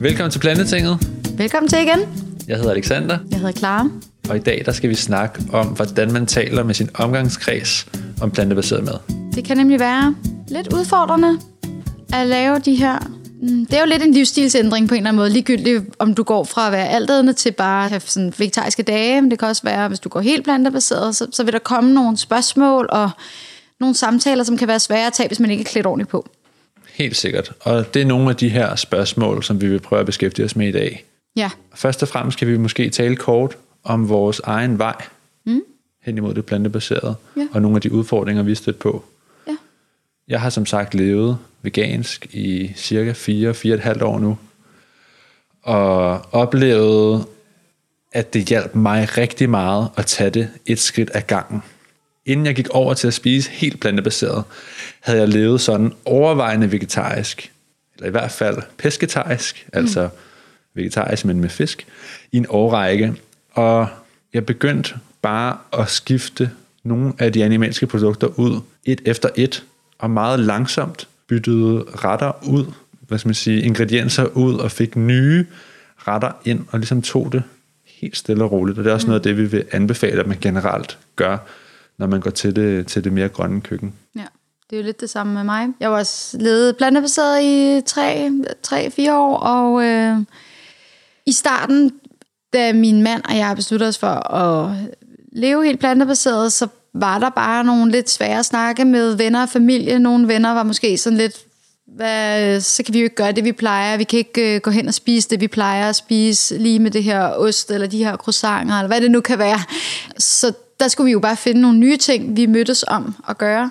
Velkommen til Plantetinget. Velkommen til igen. Jeg hedder Alexander, Jeg hedder Clara. og i dag der skal vi snakke om, hvordan man taler med sin omgangskreds om plantebaseret mad. Det kan nemlig være lidt udfordrende at lave de her... Mm, Det er jo lidt en livsstilsændring på en eller anden måde. Ligegyldigt om du går fra at være altædende til bare at have sådan vegetariske dage. Men det kan også være, hvis du går helt plantebaseret, så, så vil der komme nogle spørgsmål og nogle samtaler, som kan være svære at tage, hvis man ikke er klædt ordentligt på. Helt sikkert. Og det er nogle af de her spørgsmål, som vi vil prøve at beskæftige os med i dag. Ja, Først og fremmest kan vi måske tale kort om vores egen vej mm. hen imod det plantebaserede, Ja. og nogle af de udfordringer, vi er stødt på. ja. Jeg har som sagt levet vegansk i cirka 4-4,5 år nu, og oplevet, at det hjalp mig rigtig meget at tage det et skridt ad gangen. Inden jeg gik over til at spise helt plantebaseret, havde jeg levet sådan overvejende vegetarisk, eller i hvert fald pesketarisk, mm. altså vegetarisk, men med fisk, i en årrække. Og jeg begyndte bare at skifte nogle af de animalske produkter ud, et efter et, og meget langsomt byttede retter ud, hvad skal man sige, ingredienser ud, og fik nye retter ind, og ligesom tog det helt stille og roligt. Og det er også noget af det, vi vil anbefale, at man generelt gør, når man går til det, til det mere grønne køkken. Det er jo lidt det samme med mig. Jeg var også ledet plantebaseret i 3-4 år, og øh, i starten, da min mand og jeg besluttede os for at leve helt plantebaseret, så var der bare nogle lidt svære snakke med venner og familie. Nogle venner var måske sådan lidt, hvad, så kan vi jo ikke gøre det, vi plejer. Vi kan ikke øh, gå hen og spise det, vi plejer at spise, lige med det her ost, eller de her croissanter, eller hvad det nu kan være. Så der skulle vi jo bare finde nogle nye ting, vi mødtes om at gøre.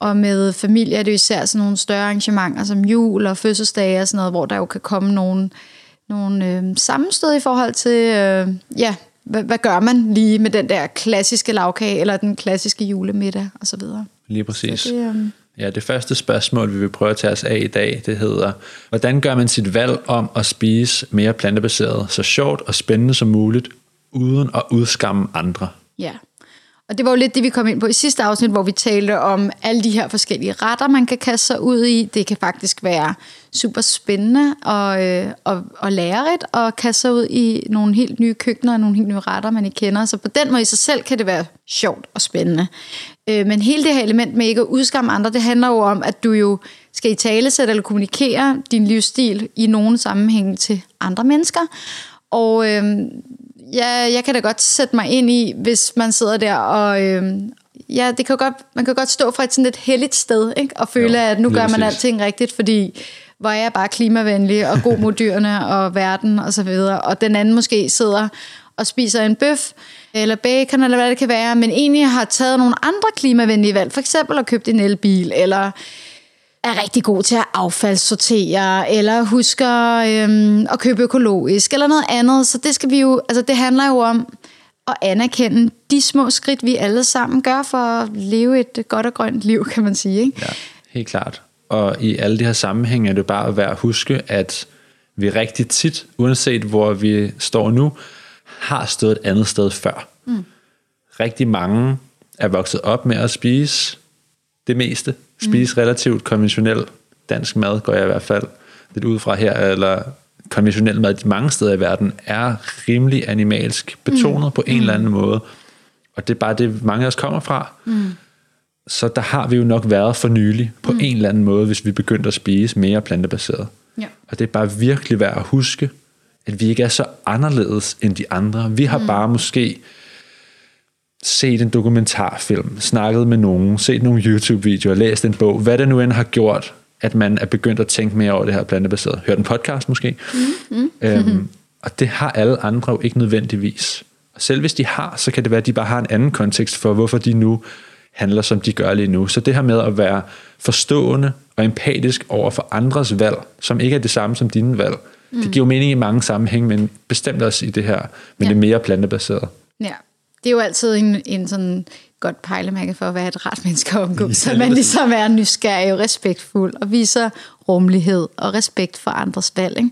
Og med familie er det jo især sådan nogle større arrangementer, som jul og fødselsdage og sådan noget, hvor der jo kan komme nogle, nogle øh, sammenstød i forhold til, øh, ja, hvad, hvad gør man lige med den der klassiske lavkage, eller den klassiske julemiddag og så videre. Lige præcis. Det, øh, Ja, det første spørgsmål, vi vil prøve at tage os af i dag, det hedder, hvordan gør man sit valg om at spise mere plantebaseret så sjovt og spændende som muligt, uden at udskamme andre? Ja, og det var jo lidt det, vi kom ind på i sidste afsnit, hvor vi talte om alle de her forskellige retter, man kan kaste sig ud i. Det kan faktisk være super spændende og, øh, og, og lærerigt at kaste sig ud i nogle helt nye køkkener og nogle helt nye retter, man ikke kender. Så på den måde i sig selv kan det være sjovt og spændende. Øh, men hele det her element med ikke at udskamme andre, det handler jo om, at du jo skal i talesætte eller kommunikere din livsstil i nogle sammenhæng til andre mennesker. Og øh, ja, jeg kan da godt sætte mig ind i, hvis man sidder der og... Øh, ja, det kan godt, man kan godt stå fra et sådan lidt heldigt sted, ikke? og føle, Jo, at nu gør man alting rigtigt, fordi hvor er jeg bare klimavenlig og god mod dyrene og verden og så videre. Og den anden måske sidder og spiser en bøf eller bacon, eller hvad det kan være, men egentlig har taget nogle andre klimavenlige valg, for eksempel at købe en elbil, eller er rigtig god til at affaldssortere, eller husker øhm, at købe økologisk, eller noget andet. Så det skal vi jo, altså det handler jo om at anerkende de små skridt, vi alle sammen gør for at leve et godt og grønt liv, kan man sige. Ikke? Ja, helt klart. Og i alle de her sammenhænge er det bare værd at huske, at vi rigtig tit, uanset hvor vi står nu, har stået et andet sted før. Mm. Rigtig mange er vokset op med at spise det meste. Spise mm. relativt konventionel dansk mad, går jeg i hvert fald lidt ud fra her, eller konventionel mad de mange steder i verden, er rimelig animalsk betonet mm. på en mm. eller anden måde. Og det er bare det, mange af os kommer fra. Mm. Så der har vi jo nok været for nylig på mm. en eller anden måde, hvis vi begyndte at spise mere plantebaseret. Ja. Og det er bare virkelig værd at huske, at vi ikke er så anderledes end de andre. Vi har mm. bare måske set en dokumentarfilm, snakket med nogen, set nogle YouTube-videoer, læst en bog, hvad det nu end har gjort, at man er begyndt at tænke mere over det her plantebaseret. Hørt en podcast måske. Mm. Mm. Øhm, og det har alle andre jo ikke nødvendigvis. Og selv hvis de har, så kan det være, at de bare har en anden kontekst for, hvorfor de nu handler, som de gør lige nu. Så det her med at være forstående og empatisk over for andres valg, som ikke er det samme som dine valg, mm. det giver jo mening i mange sammenhæng, men bestemt også i det her, med Ja. det mere plantebaserede. Ja, det er jo altid en, en sådan godt pejlemærke for at være et rart menneske at omgå, Ja, så man ligesom er nysgerrig og respektfuld og viser rummelighed og respekt for andres valg. Ikke?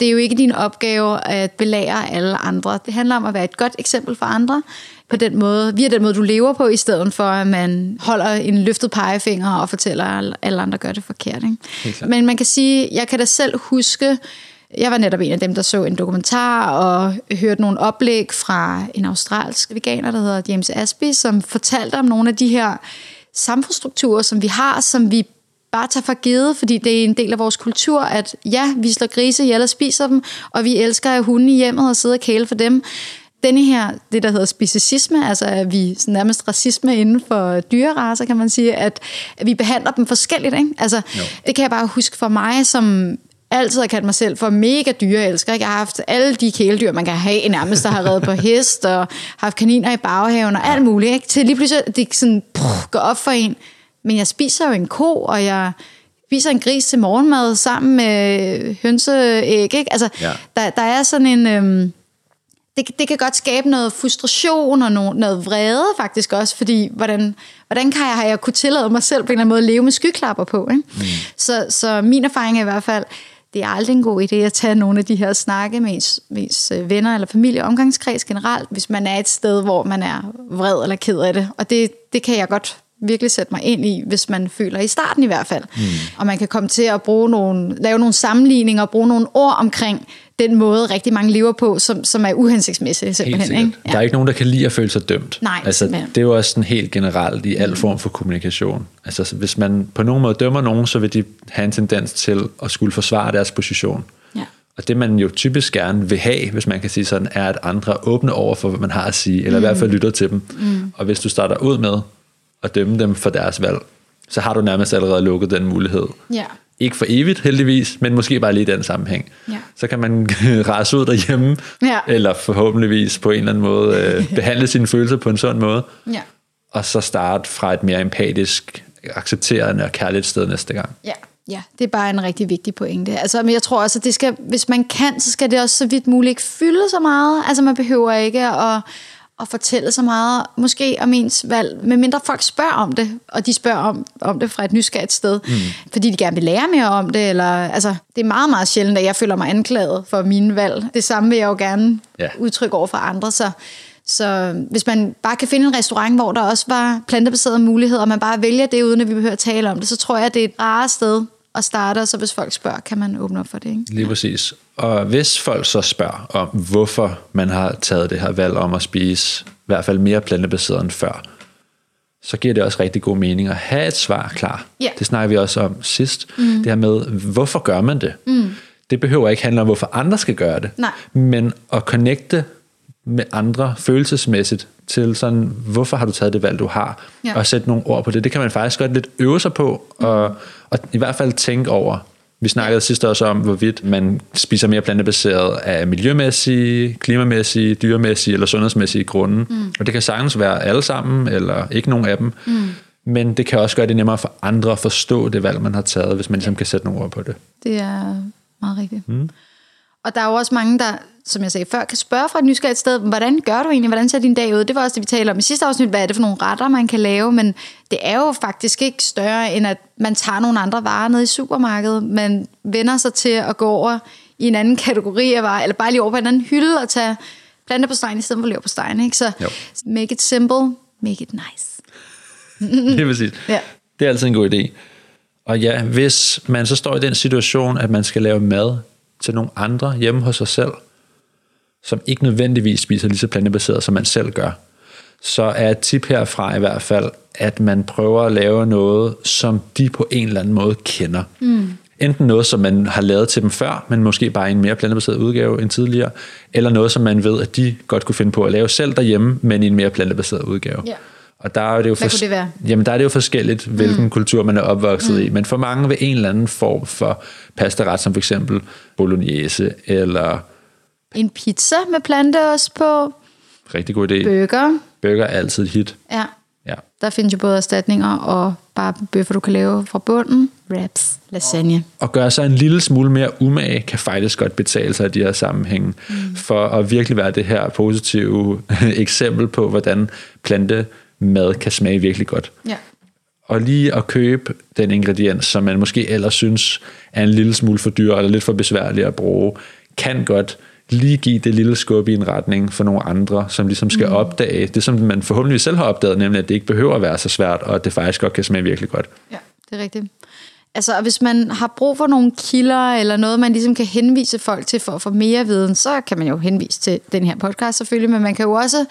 Det er jo ikke din opgave at belære alle andre. Det handler om at være et godt eksempel for andre på den måde, via den måde, du lever på, i stedet for, at man holder en løftet pegefinger og fortæller, at alle andre gør det forkert. Ikke? Men man kan sige, jeg kan da selv huske, Jeg var netop en af dem, der så en dokumentar og hørte nogle oplæg fra en australsk veganer, der hedder James Asby, som fortalte om nogle af de her samfundsstrukturer, som vi har, som vi bare tager for givet, fordi det er en del af vores kultur, at ja, vi slår grise ihjel og spiser dem, og vi elsker at hunde i hjemmet og sidde og kæle for dem. Denne her, det der hedder speciesisme, altså at vi sådan nærmest racisme inden for dyreraser, kan man sige, at, at vi behandler dem forskelligt. Ikke? Altså, jo. det kan jeg bare huske for mig, som altid har kaldt mig selv for mega dyreelsker. Jeg har haft alle de kæledyr, man kan have, nærmest der har reddet på hest, og haft kaniner i baghaven og alt muligt. Ikke? Til lige pludselig, det sådan, puh, går op for en, men jeg spiser jo en ko, og jeg spiser en gris til morgenmad sammen med hønseæg. Ikke? Altså, ja. der, der er sådan en... Øhm, det, det kan godt skabe noget frustration og noget, noget vrede faktisk også, fordi hvordan, hvordan kan jeg, har jeg kunne tillade mig selv på en eller anden måde at leve med skyklapper på? Ikke? Mm. Så, så min erfaring er i hvert fald, det er aldrig en god idé at tage nogle af de her snakke med ens, med ens øh, venner eller familie omgangskreds generelt, hvis man er et sted, hvor man er vred eller ked af det. Og det, det kan jeg godt virkelig sætte mig ind i, hvis man føler i starten i hvert fald. Mm. Og man kan komme til at bruge nogle, lave nogle sammenligninger og bruge nogle ord omkring den måde, rigtig mange lever på, som, som er uhensigtsmæssig simpelthen. Ikke? Ja. Der er ikke nogen, der kan lide at føle sig dømt. Nej, altså, det er jo også sådan helt generelt i al mm. form for kommunikation. Altså, hvis man på nogen måde dømmer nogen, så vil de have en tendens til at skulle forsvare deres position. Ja. Og det man jo typisk gerne vil have, hvis man kan sige sådan, er, at andre er åbne over for, hvad man har at sige, eller mm. i hvert fald lytter til dem. Mm. Og hvis du starter ud med at dømme dem for deres valg, så har du nærmest allerede lukket den mulighed. Ja. Ikke for evigt, heldigvis, men måske bare lige i den sammenhæng. Ja. Så kan man rase ud derhjemme, ja. eller forhåbentligvis på en eller anden måde øh, behandle sine følelser på en sådan måde, ja. og så starte fra et mere empatisk, accepterende og kærligt sted næste gang. Ja. Ja, det er bare en rigtig vigtig pointe. Altså, men jeg tror også, at det skal, hvis man kan, så skal det også så vidt muligt ikke fylde så meget. Altså, man behøver ikke at, at fortælle så meget, måske om ens valg, medmindre folk spørger om det, og de spørger om, om det fra et nysgerrigt sted, mm. fordi de gerne vil lære mere om det, eller, altså, det er meget, meget sjældent, at jeg føler mig anklaget for mine valg. Det samme vil jeg jo gerne ja. udtrykke over for andre, så, så hvis man bare kan finde en restaurant, hvor der også var plantebaserede muligheder, og man bare vælger det, uden at vi behøver at tale om det, så tror jeg, at det er et rare sted og så hvis folk spørger, kan man åbne op for det. Ikke? Lige præcis. Og hvis folk så spørger om, hvorfor man har taget det her valg om at spise i hvert fald mere plantebaseret end før, så giver det også rigtig god mening at have et svar klar. Yeah. Det snakker vi også om sidst. Mm. Det her med, hvorfor gør man det? Mm. Det behøver ikke handle om, hvorfor andre skal gøre det. Nej. Men at connecte med andre følelsesmæssigt til sådan, hvorfor har du taget det valg, du har, ja. og sætte nogle ord på det. Det kan man faktisk godt lidt øve sig på, og, og i hvert fald tænke over. Vi snakkede sidste også om, hvorvidt man spiser mere plantebaseret af miljømæssige, klimamæssige, dyremæssige eller sundhedsmæssige grunde. Mm. Og det kan sagtens være alle sammen, eller ikke nogen af dem. Mm. Men det kan også gøre det nemmere for andre at forstå det valg, man har taget, hvis man ligesom kan sætte nogle ord på det. Det er meget rigtigt. Mm. Og der er jo også mange, der, som jeg sagde før, kan spørge fra et nysgerrigt sted, hvordan gør du egentlig, hvordan ser din dag ud? Det var også det, vi talte om i sidste afsnit, hvad er det for nogle retter, man kan lave, men det er jo faktisk ikke større, end at man tager nogle andre varer ned i supermarkedet, man vender sig til at gå over i en anden kategori af varer, eller bare lige over på en anden hylde og tage planter på stegen i stedet for lever på stegen, ikke? Så jo. make it simple, make it nice. det er præcis. Ja. Det er altid en god idé. Og ja, hvis man så står i den situation, at man skal lave mad til nogle andre hjemme hos sig selv, som ikke nødvendigvis spiser lige så plantebaseret, som man selv gør, så er et tip herfra i hvert fald, at man prøver at lave noget, som de på en eller anden måde kender. Mm. Enten noget, som man har lavet til dem før, men måske bare i en mere plantebaseret udgave end tidligere, eller noget, som man ved, at de godt kunne finde på at lave selv derhjemme, men i en mere plantebaseret udgave. Ja. Og der er det jo Hvad kunne det være? Jamen, der er det jo forskelligt, hvilken mm. kultur man er opvokset mm. i. Men for mange vil en eller anden form for pastaret, som for eksempel bolognese, eller... En pizza med planteost på. Rigtig god idé. Burger. Burger er altid et hit. Ja. Ja. Der findes jo både erstatninger og bare bøffer, du kan lave fra bunden. Wraps, lasagne. Og gøre sig en lille smule mere umage, kan faktisk godt betale sig i de her sammenhænge. Mm. For at virkelig være det her positive eksempel på, hvordan plantemad kan smage virkelig godt. Ja. Og lige at købe den ingrediens, som man måske ellers synes er en lille smule for dyr eller lidt for besværlig at bruge, kan godt lige give det lille skub i en retning for nogle andre, som ligesom skal mm. opdage det, som man forhåbentlig selv har opdaget, nemlig at det ikke behøver at være så svært, og at det faktisk godt kan smage virkelig godt. Ja, det er rigtigt. Altså, og hvis man har brug for nogle kilder, eller noget, man ligesom kan henvise folk til for at få mere viden, så kan man jo henvise til den her podcast selvfølgelig, men man kan jo også,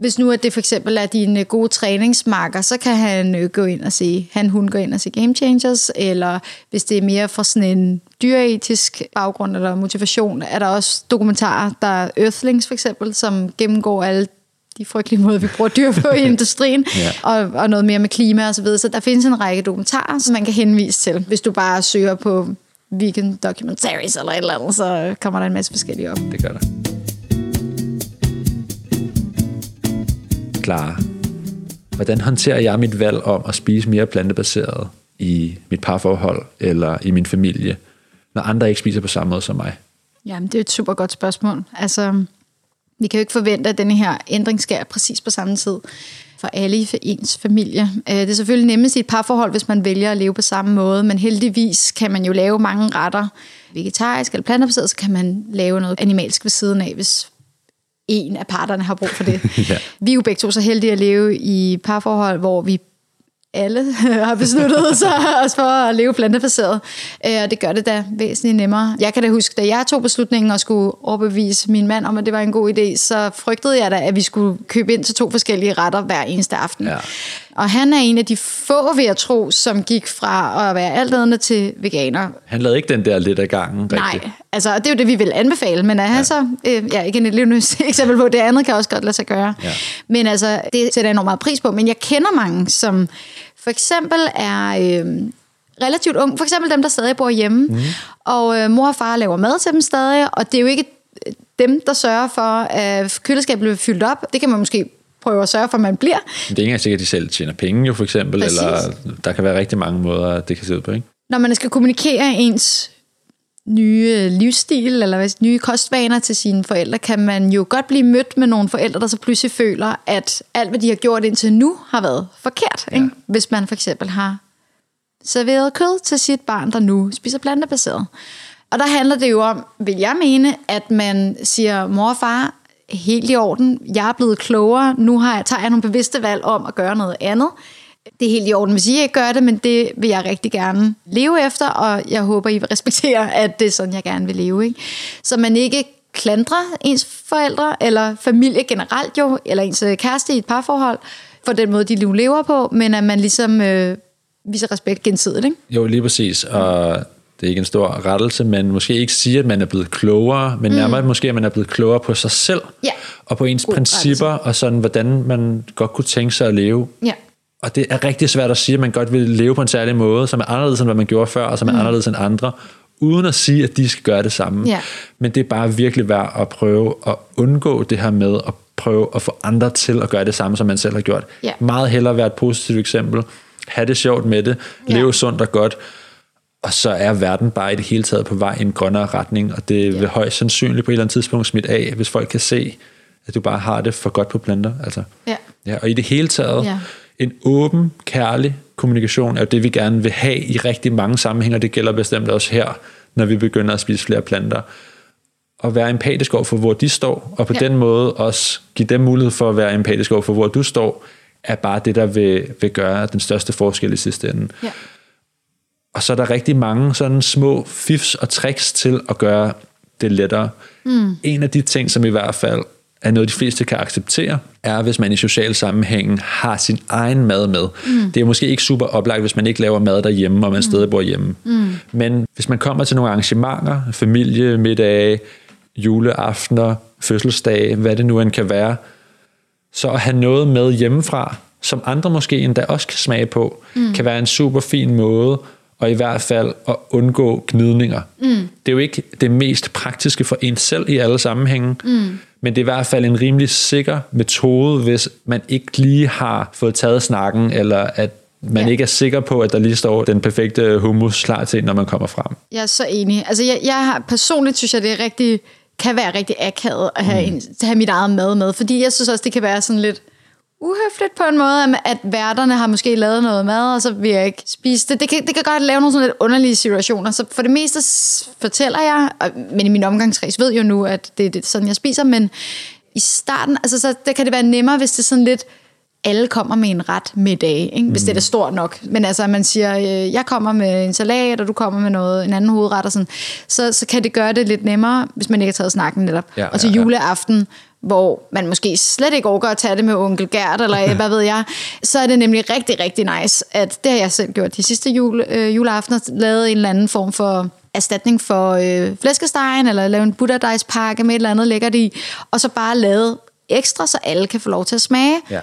hvis nu at det for eksempel er dine gode træningsmarker, så kan han øh, gå ind og se, han hun går ind og se Game Changers, eller hvis det er mere fra sådan en dyreetisk baggrund eller motivation, er der også dokumentarer, der er Earthlings for eksempel, som gennemgår alle de frygtelige måder, vi bruger dyr på i industrien, Ja. og, og noget mere med klima og så videre. Så der findes en række dokumentarer, som man kan henvise til. Hvis du bare søger på vegan documentaries eller et eller andet, så kommer der en masse forskellige op. Det gør der. Klare. hvordan håndterer jeg mit valg om at spise mere plantebaseret i mit parforhold eller i min familie, når andre ikke spiser på samme måde som mig? Jamen, det er et super godt spørgsmål. Altså, vi kan jo ikke forvente, at denne her ændring sker præcis på samme tid for alle i ens familie. Øh, det er selvfølgelig nemmest i et parforhold, hvis man vælger at leve på samme måde, men heldigvis kan man jo lave mange retter vegetarisk eller plantebaseret, så kan man lave noget animalsk ved siden af, hvis en af parterne har brug for det. Ja. Vi er jo begge to så heldige at leve i parforhold, hvor vi alle har besluttet sig os for at leve plantebaseret. Øh, Og det gør det da væsentligt nemmere. Jeg kan da huske, da jeg tog beslutningen og skulle overbevise min mand om, at det var en god idé, så frygtede jeg da, at vi skulle købe ind til to forskellige retter hver eneste aften. Ja. Og han er en af de få, vil jeg tro, som gik fra at være altædende til veganer. Han lavede ikke den der lidt af gangen, rigtigt. Nej, altså det er jo det, vi vil anbefale, men er han ja. så, øh, ja, ikke en levende eksempel på, det andet kan også godt lade sig gøre. Ja. Men altså, det sætter jeg enormt meget pris på, men jeg kender mange, som for eksempel er øh, relativt unge, for eksempel dem, der stadig bor hjemme, mm. og øh, mor og far laver mad til dem stadig, og det er jo ikke øh, dem, der sørger for, at køleskabet bliver fyldt op. Det kan man måske prøve at sørge for, at man bliver. Men det er ikke engang sikkert, at de selv tjener penge, jo for eksempel, Præcis. eller der kan være rigtig mange måder, det kan se ud på, ikke? når man skal kommunikere ens nye livsstil eller hvad- nye kostvaner til sine forældre, kan man jo godt blive mødt med nogle forældre, der så pludselig føler, at alt, hvad de har gjort indtil nu, har været forkert. Ja. Ikke? Hvis man for eksempel har serveret kød til sit barn, der nu spiser plantebaseret. Og der handler det jo om, vil jeg mene, at man siger, mor og far, helt i orden, jeg er blevet klogere, nu har jeg, tager jeg nogle bevidste valg om at gøre noget andet. Det er helt i orden, hvis I ikke gør det, men det vil jeg rigtig gerne leve efter, og jeg håber, I vil respektere, at det er sådan, jeg gerne vil leve. Ikke? Så man ikke klandrer ens forældre, eller familie generelt jo, eller ens øh, kæreste i et parforhold, for den måde, de nu lever på, men at man ligesom øh, viser respekt gensidigt. Ikke? Jo, lige præcis, og det er ikke en stor rettelse, men måske ikke sige, at man er blevet klogere, men nærmere måske, at man er blevet klogere på sig selv, Mm. Ja. og på ens God principper, og sådan, hvordan man godt kunne tænke sig at leve. Ja. Og det er rigtig svært at sige, at man godt vil leve på en særlig måde, som er anderledes, end hvad man gjorde før, og som er anderledes end andre, uden at sige, at de skal gøre det samme. Mm. Ja. Men det er bare virkelig værd at prøve at undgå det her med at prøve at få andre til at gøre det samme, som man selv har gjort. Ja. Meget hellere være et positivt eksempel. Ha' det sjovt med det. Ja. Leve sundt og godt. Og så er verden bare i det hele taget på vej i en grønnere retning, og det vil højst sandsynligt på et eller andet tidspunkt smidt af, hvis folk kan se, at du bare har det for godt på planter. Altså. Ja. Ja, og i det hele taget, Ja. En åben, kærlig kommunikation er jo det, vi gerne vil have i rigtig mange sammenhænge, og det gælder bestemt også her, når vi begynder at spise flere planter. Og være empatisk over for, hvor de står, og på ja. den måde også give dem mulighed for at være empatisk over for, hvor du står, er bare det, der vil, vil gøre den største forskel i sidste ende. Ja. Og så er der rigtig mange sådan små fifs og tricks til at gøre det lettere. Mm. En af de ting, som i hvert fald er noget, de fleste kan acceptere, er, hvis man i social sammenhæng har sin egen mad med. Mm. Det er måske ikke super oplagt, hvis man ikke laver mad derhjemme, og man mm. stadig bor hjemme. Mm. Men hvis man kommer til nogle arrangementer, familie, middage, juleaftener, fødselsdage, hvad det nu end kan være, så at have noget med hjemmefra, som andre måske endda også kan smage på, mm. kan være en super fin måde, og i hvert fald at undgå gnidninger. Mm. Det er jo ikke det mest praktiske for en selv i alle sammenhænge, mm. men det er i hvert fald en rimelig sikker metode, hvis man ikke lige har fået taget snakken, eller at man Ja. ikke er sikker på, at der lige står den perfekte hummus klar til, når man kommer frem. Jeg er så enig. Altså, jeg, jeg har, personligt synes jeg, det er rigtig, kan være rigtig akavet at have, mm. en, at have mit eget mad med, fordi jeg synes også, det kan være sådan lidt uhøfligt på en måde, at- værterne har måske lavet noget mad, og så vil jeg ikke spise det. Det kan, det kan godt lave nogle sådan lidt underlige situationer, så for det meste fortæller jeg, og- men i min omgangskreds ved jo nu, at det, det er sådan, jeg spiser, men i starten, altså så der kan det være nemmere, hvis det er sådan lidt alle kommer med en ret middag, ikke? hvis mm. det er da stort nok. Men altså, man siger, øh, jeg kommer med en salat, og du kommer med noget, en anden hovedret, og sådan, så, så kan det gøre det lidt nemmere, hvis man ikke har taget snakken netop. Ja, og til ja, ja. Hvor man måske slet ikke overgår at tage det med onkel Gert, eller hvad ved jeg, så er det nemlig rigtig, rigtig nice, at det har jeg selv gjort de sidste jule, øh, juleaftener, lavet en eller anden form for erstatning for øh, flæskestegen, eller lave en pakke med et eller andet lækkert i, og så bare lavet ekstra, så alle kan få lov til at smage. Ja.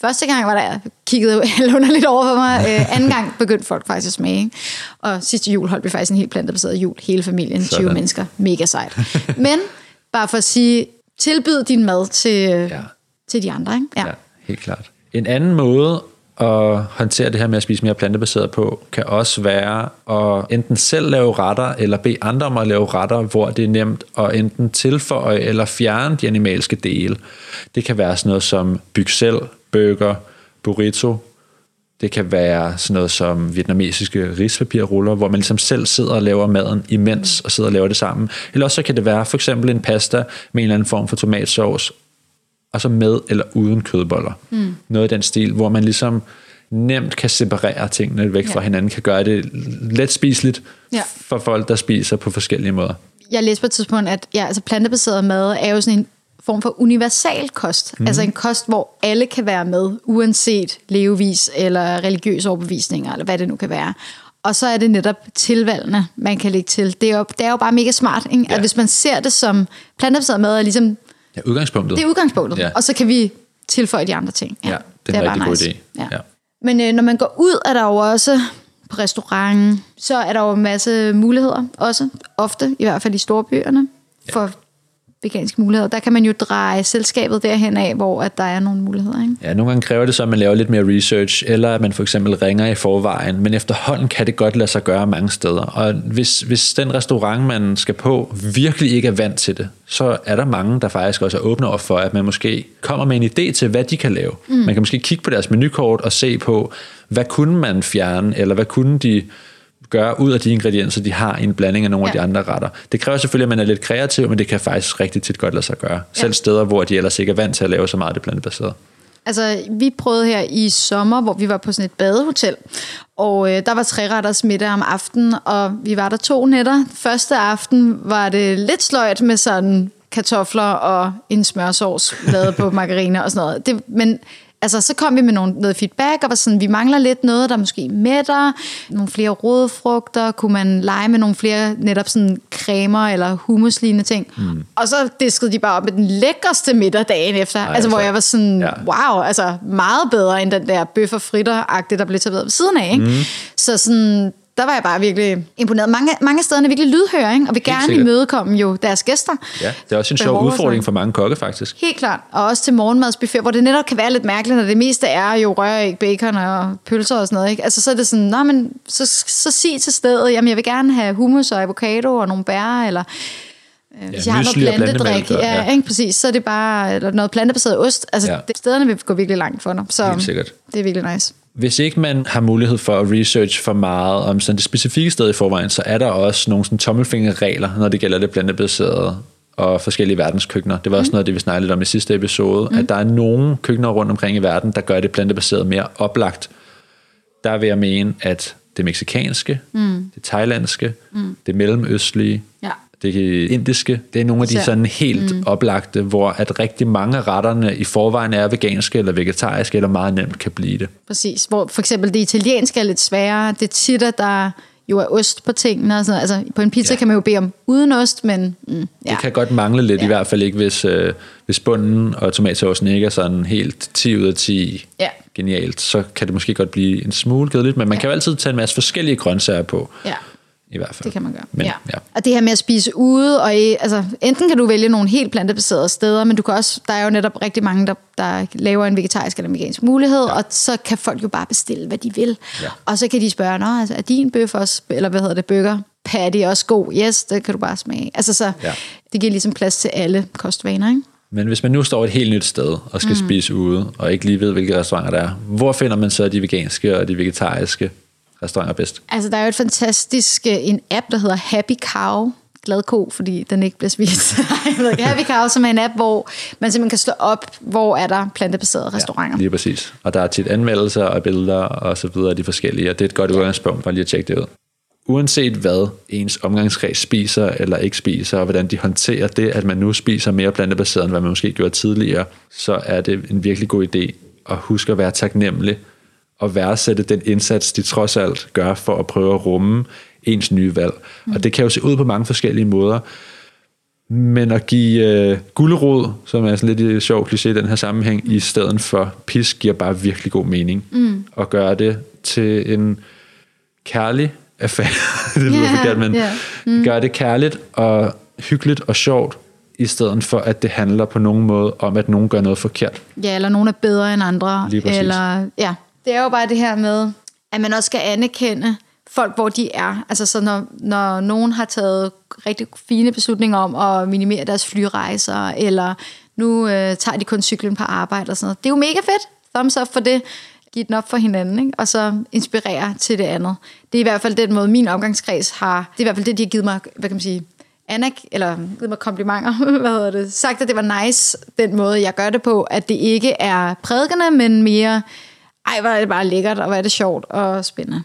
Første gang var der, kiggede alle underligt over for mig. Øh, anden gang begyndte folk faktisk at smage. Og sidste jul holdt vi faktisk en helt plantebaseret jul. Hele familien, 20 Sådan. mennesker. Mega sejt. Men bare for at sige, tilbyd din mad til, Ja. ja. til de andre. Ikke? Ja. Ja, helt klart. En anden måde at håndtere det her med at spise mere plantebaseret på, kan også være at enten selv lave retter, eller bede andre om at lave retter, hvor det er nemt at enten tilføje eller fjerne de animalske dele. Det kan være sådan noget som byg selv, burger, burrito, det kan være sådan noget som vietnamesiske rispapirruller, hvor man ligesom selv sidder og laver maden imens og sidder og laver det sammen. Eller også så kan det være for eksempel en pasta med en eller anden form for tomatsauce, og så med eller uden kødboller. Mm. Noget i den stil, hvor man ligesom nemt kan separere tingene væk fra Ja. hinanden, kan gøre det let spiseligt Ja. for folk, der spiser på forskellige måder. Jeg læste på et tidspunkt, at ja, altså plantebaseret mad er jo sådan en form for universal kost. Mm. Altså en kost, hvor alle kan være med, uanset levevis eller religiøse overbevisninger, eller hvad det nu kan være. Og så er det netop tilvalgene, man kan lægge til. Det er jo, det er jo bare mega smart, ikke? Ja. at hvis man ser det som plantebaseret mad, er ligesom, Ja, udgangspunktet. det er udgangspunktet, Ja. ja. og så kan vi tilføje de andre ting. Ja, det er en rigtig god idé. Ja. Ja. Men øh, når man går ud, er der jo også på restaurant, så er der jo en masse muligheder også, ofte, i hvert fald i storbyerne, for veganske muligheder. Der kan man jo dreje selskabet derhen af, hvor at der er nogle muligheder. Ikke? Ja, nogle gange kræver det så, at man laver lidt mere research, eller at man for eksempel ringer i forvejen, men efterhånden kan det godt lade sig gøre mange steder. Og hvis, hvis den restaurant, man skal på, virkelig ikke er vant til det, så er der mange, der faktisk også er åbne over for, at man måske kommer med en idé til, hvad de kan lave. Mm. Man kan måske kigge på deres menukort og se på, hvad kunne man fjerne, eller hvad kunne de gøre ud af de ingredienser, de har i en blanding af nogle ja. af Ja. de andre retter. Det kræver selvfølgelig, at man er lidt kreativ, men det kan faktisk rigtig tit godt lade sig gøre. Selv steder, hvor de ellers ikke er vant til at lave så meget af det plantebaseret. Altså, vi prøvede her i sommer, hvor vi var på sådan et badehotel, og øh, der var tre retters middag om aftenen, og vi var der to nætter. Første aften var det lidt sløjt med sådan kartofler og en smørsovs lavet på margarine og sådan noget. Det, men altså, så kom vi med nogle, noget feedback, og var sådan, vi mangler lidt noget, der måske mætter, nogle flere rodfrugter, kunne man lege med nogle flere netop sådan cremer eller hummuslignende ting. Mm. Og så diskede de bare op med den lækreste middag dagen efter, Ej, altså, hvor altså, jeg var sådan, ja. wow, altså meget bedre end den der bøf og fritter der blev serveret ved siden af. Ikke? Mm. Så sådan, der var jeg bare virkelig imponeret. Mange, mange steder er virkelig lydhøre, ikke? og vil gerne imødekomme jo deres gæster. Ja, det er også en sjov udfordring for mange kokke, faktisk. Helt klart. Og også til morgenmadsbuffet, hvor det netop kan være lidt mærkeligt, når det meste er jo røræg, bacon og pølser og sådan noget. Ikke? Altså så er det sådan, Nå, men så, så sig til stedet, jamen jeg vil gerne have hummus og avocado og nogle bær, eller øh, hvis jeg har noget plantedrik. og- Ja, ja. ikke præcis. Så er det bare eller noget plantebaseret ost. Altså Ja. ja. det, stederne vil gå virkelig langt for dig. Så det er virkelig nice. Hvis ikke man har mulighed for at research for meget om sådan det specifikke sted i forvejen, så er der også nogle sådan tommelfingerregler, når det gælder det plantebaserede og forskellige verdenskøkkener. Det var også noget af det, vi snakkede lidt om i sidste episode, mm. at der er nogle køkkener rundt omkring i verden, der gør det plantebaserede mere oplagt. Der vil jeg mene, at det meksikanske, mm. det thailandske, mm. det mellemøstlige, Ja. Det indiske, det er nogle af de Så- sådan helt mm. oplagte, hvor at rigtig mange af retterne i forvejen er veganske eller vegetariske, eller meget nemt kan blive det. Præcis. Hvor for eksempel det italienske er lidt sværere. Det er tit, at der jo er ost på tingene. Og sådan. noget. Altså, på en pizza Ja. kan man jo bede om uden ost, men mm, ja. Det kan godt mangle lidt, ja. i hvert fald ikke, hvis, øh, hvis bunden og tomatsaucen ikke er sådan helt 10 ud af 10 Ja. genialt, så kan det måske godt blive en smule kedeligt, men man ja. kan jo altid tage en masse forskellige grøntsager på, ja. I hvert fald. Det kan man gøre. Men, ja. ja. Og det her med at spise ude, og i, altså, enten kan du vælge nogle helt plantebaserede steder, men du kan også, der er jo netop rigtig mange, der, der laver en vegetarisk eller vegansk mulighed, ja. og så kan folk jo bare bestille, hvad de vil. Ja. Og så kan de spørge, Nå, altså, er din bøf også, eller hvad hedder det, burger, patty også god? Yes, det kan du bare smage. Altså så, Ja. det giver ligesom plads til alle kostvaner, ikke? Men hvis man nu står et helt nyt sted og skal mm. spise ude, og ikke lige ved, hvilke restauranter der er, hvor finder man så de veganske og de vegetariske restauranter bedst? Altså, der er jo et fantastisk, øh, en app, der hedder Happy Cow. glad ko, fordi den ikke bliver spist. Happy Cow, som er en app, hvor man simpelthen kan slå op, hvor er der plantebaserede restauranter. Ja, lige præcis. Og der er tit anmeldelser og billeder og så videre af de forskellige, og det er et godt udgangspunkt for lige at tjekke det ud. Uanset hvad ens omgangskreds spiser eller ikke spiser, og hvordan de håndterer det, at man nu spiser mere plantebaseret, end hvad man måske gjorde tidligere, så er det en virkelig god idé at huske at være taknemmelig og værdsætte den indsats, de trods alt gør for at prøve at rumme ens nye valg. Mm. Og det kan jo se ud på mange forskellige måder. Men at give øh, gulderod, som er sådan lidt sjov kliché i den her sammenhæng, mm. i stedet for pisk, giver bare virkelig god mening. Mm. Og gøre det til en kærlig affære. det lyder yeah, forkert, men yeah. mm. gør det kærligt og hyggeligt og sjovt, i stedet for at det handler på nogen måde om, at nogen gør noget forkert. Ja, eller nogen er bedre end andre. Lige præcis. Eller, ja. Det er jo bare det her med, at man også skal anerkende folk, hvor de er. Altså så når, når nogen har taget rigtig fine beslutninger om at minimere deres flyrejser, eller nu øh, tager de kun cyklen på arbejde og sådan noget. Det er jo mega fedt. Thumbs up for det. Giv den op for hinanden, ikke? og så inspirere til det andet. Det er i hvert fald den måde, min omgangskreds har... Det er i hvert fald det, de har givet mig, hvad kan man sige, anak, eller givet mig komplimenter, hvad hedder det, sagt, at det var nice, den måde, jeg gør det på, at det ikke er prædikende, men mere, ej, hvor er det bare lækkert, og hvor er det sjovt og spændende.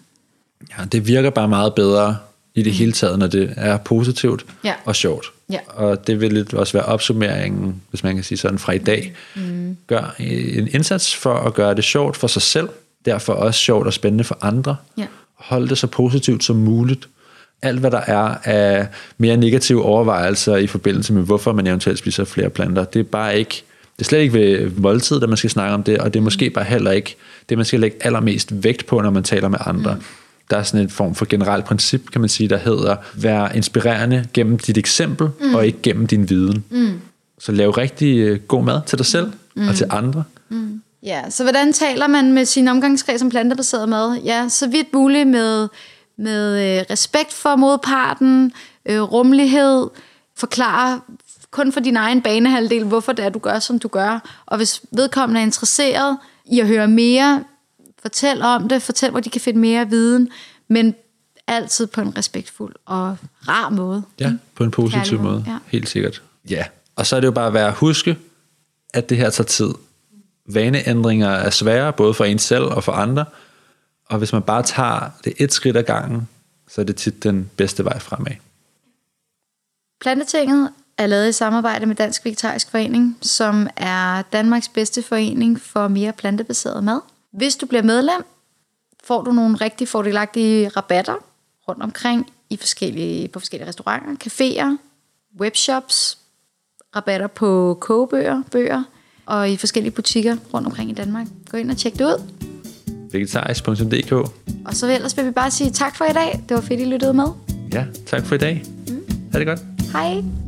Ja, det virker bare meget bedre i det mm. hele taget, når det er positivt ja. og sjovt. Ja. Og det vil lidt også være opsummeringen, hvis man kan sige sådan, fra i dag. Mm. Gør en indsats for at gøre det sjovt for sig selv, derfor også sjovt og spændende for andre. Ja. Hold det så positivt som muligt. Alt, hvad der er af mere negative overvejelser i forbindelse med, hvorfor man eventuelt spiser flere planter, det er bare ikke det er slet ikke ved måltid, at man skal snakke om det, og det er måske bare heller ikke det, man skal lægge allermest vægt på, når man taler med andre. Mm der er sådan en form for generelt princip, kan man sige, der hedder, vær inspirerende gennem dit eksempel, mm. og ikke gennem din viden. Mm. Så lav rigtig øh, god mad til dig selv mm. og til andre. Mm. Ja, så hvordan taler man med sin omgangskreds om plantebaseret mad? Ja, så vidt muligt med, med øh, respekt for modparten, øh, rummelighed, forklare kun for din egen banehalvdel, hvorfor det er, du gør, som du gør. Og hvis vedkommende er interesseret i at høre mere, Fortæl om det, fortæl, hvor de kan finde mere viden, men altid på en respektfuld og rar måde. Ja, på en positiv måde, måde. Ja. helt sikkert. Ja, og så er det jo bare at være at huske, at det her tager tid. Vaneændringer er svære, både for en selv og for andre, og hvis man bare tager det et skridt ad gangen, så er det tit den bedste vej fremad. Plantetinget er lavet i samarbejde med Dansk Vegetarisk Forening, som er Danmarks bedste forening for mere plantebaseret mad. Hvis du bliver medlem, får du nogle rigtig fordelagtige rabatter rundt omkring i forskellige, på forskellige restauranter, caféer, webshops, rabatter på kogebøger, bøger, og i forskellige butikker rundt omkring i Danmark. Gå ind og tjek det ud. Vegetarisk.dk Og så ellers vil vi bare sige tak for i dag. Det var fedt, I lyttede med. Ja, tak for i dag. Mm. Ha' det godt. Hej.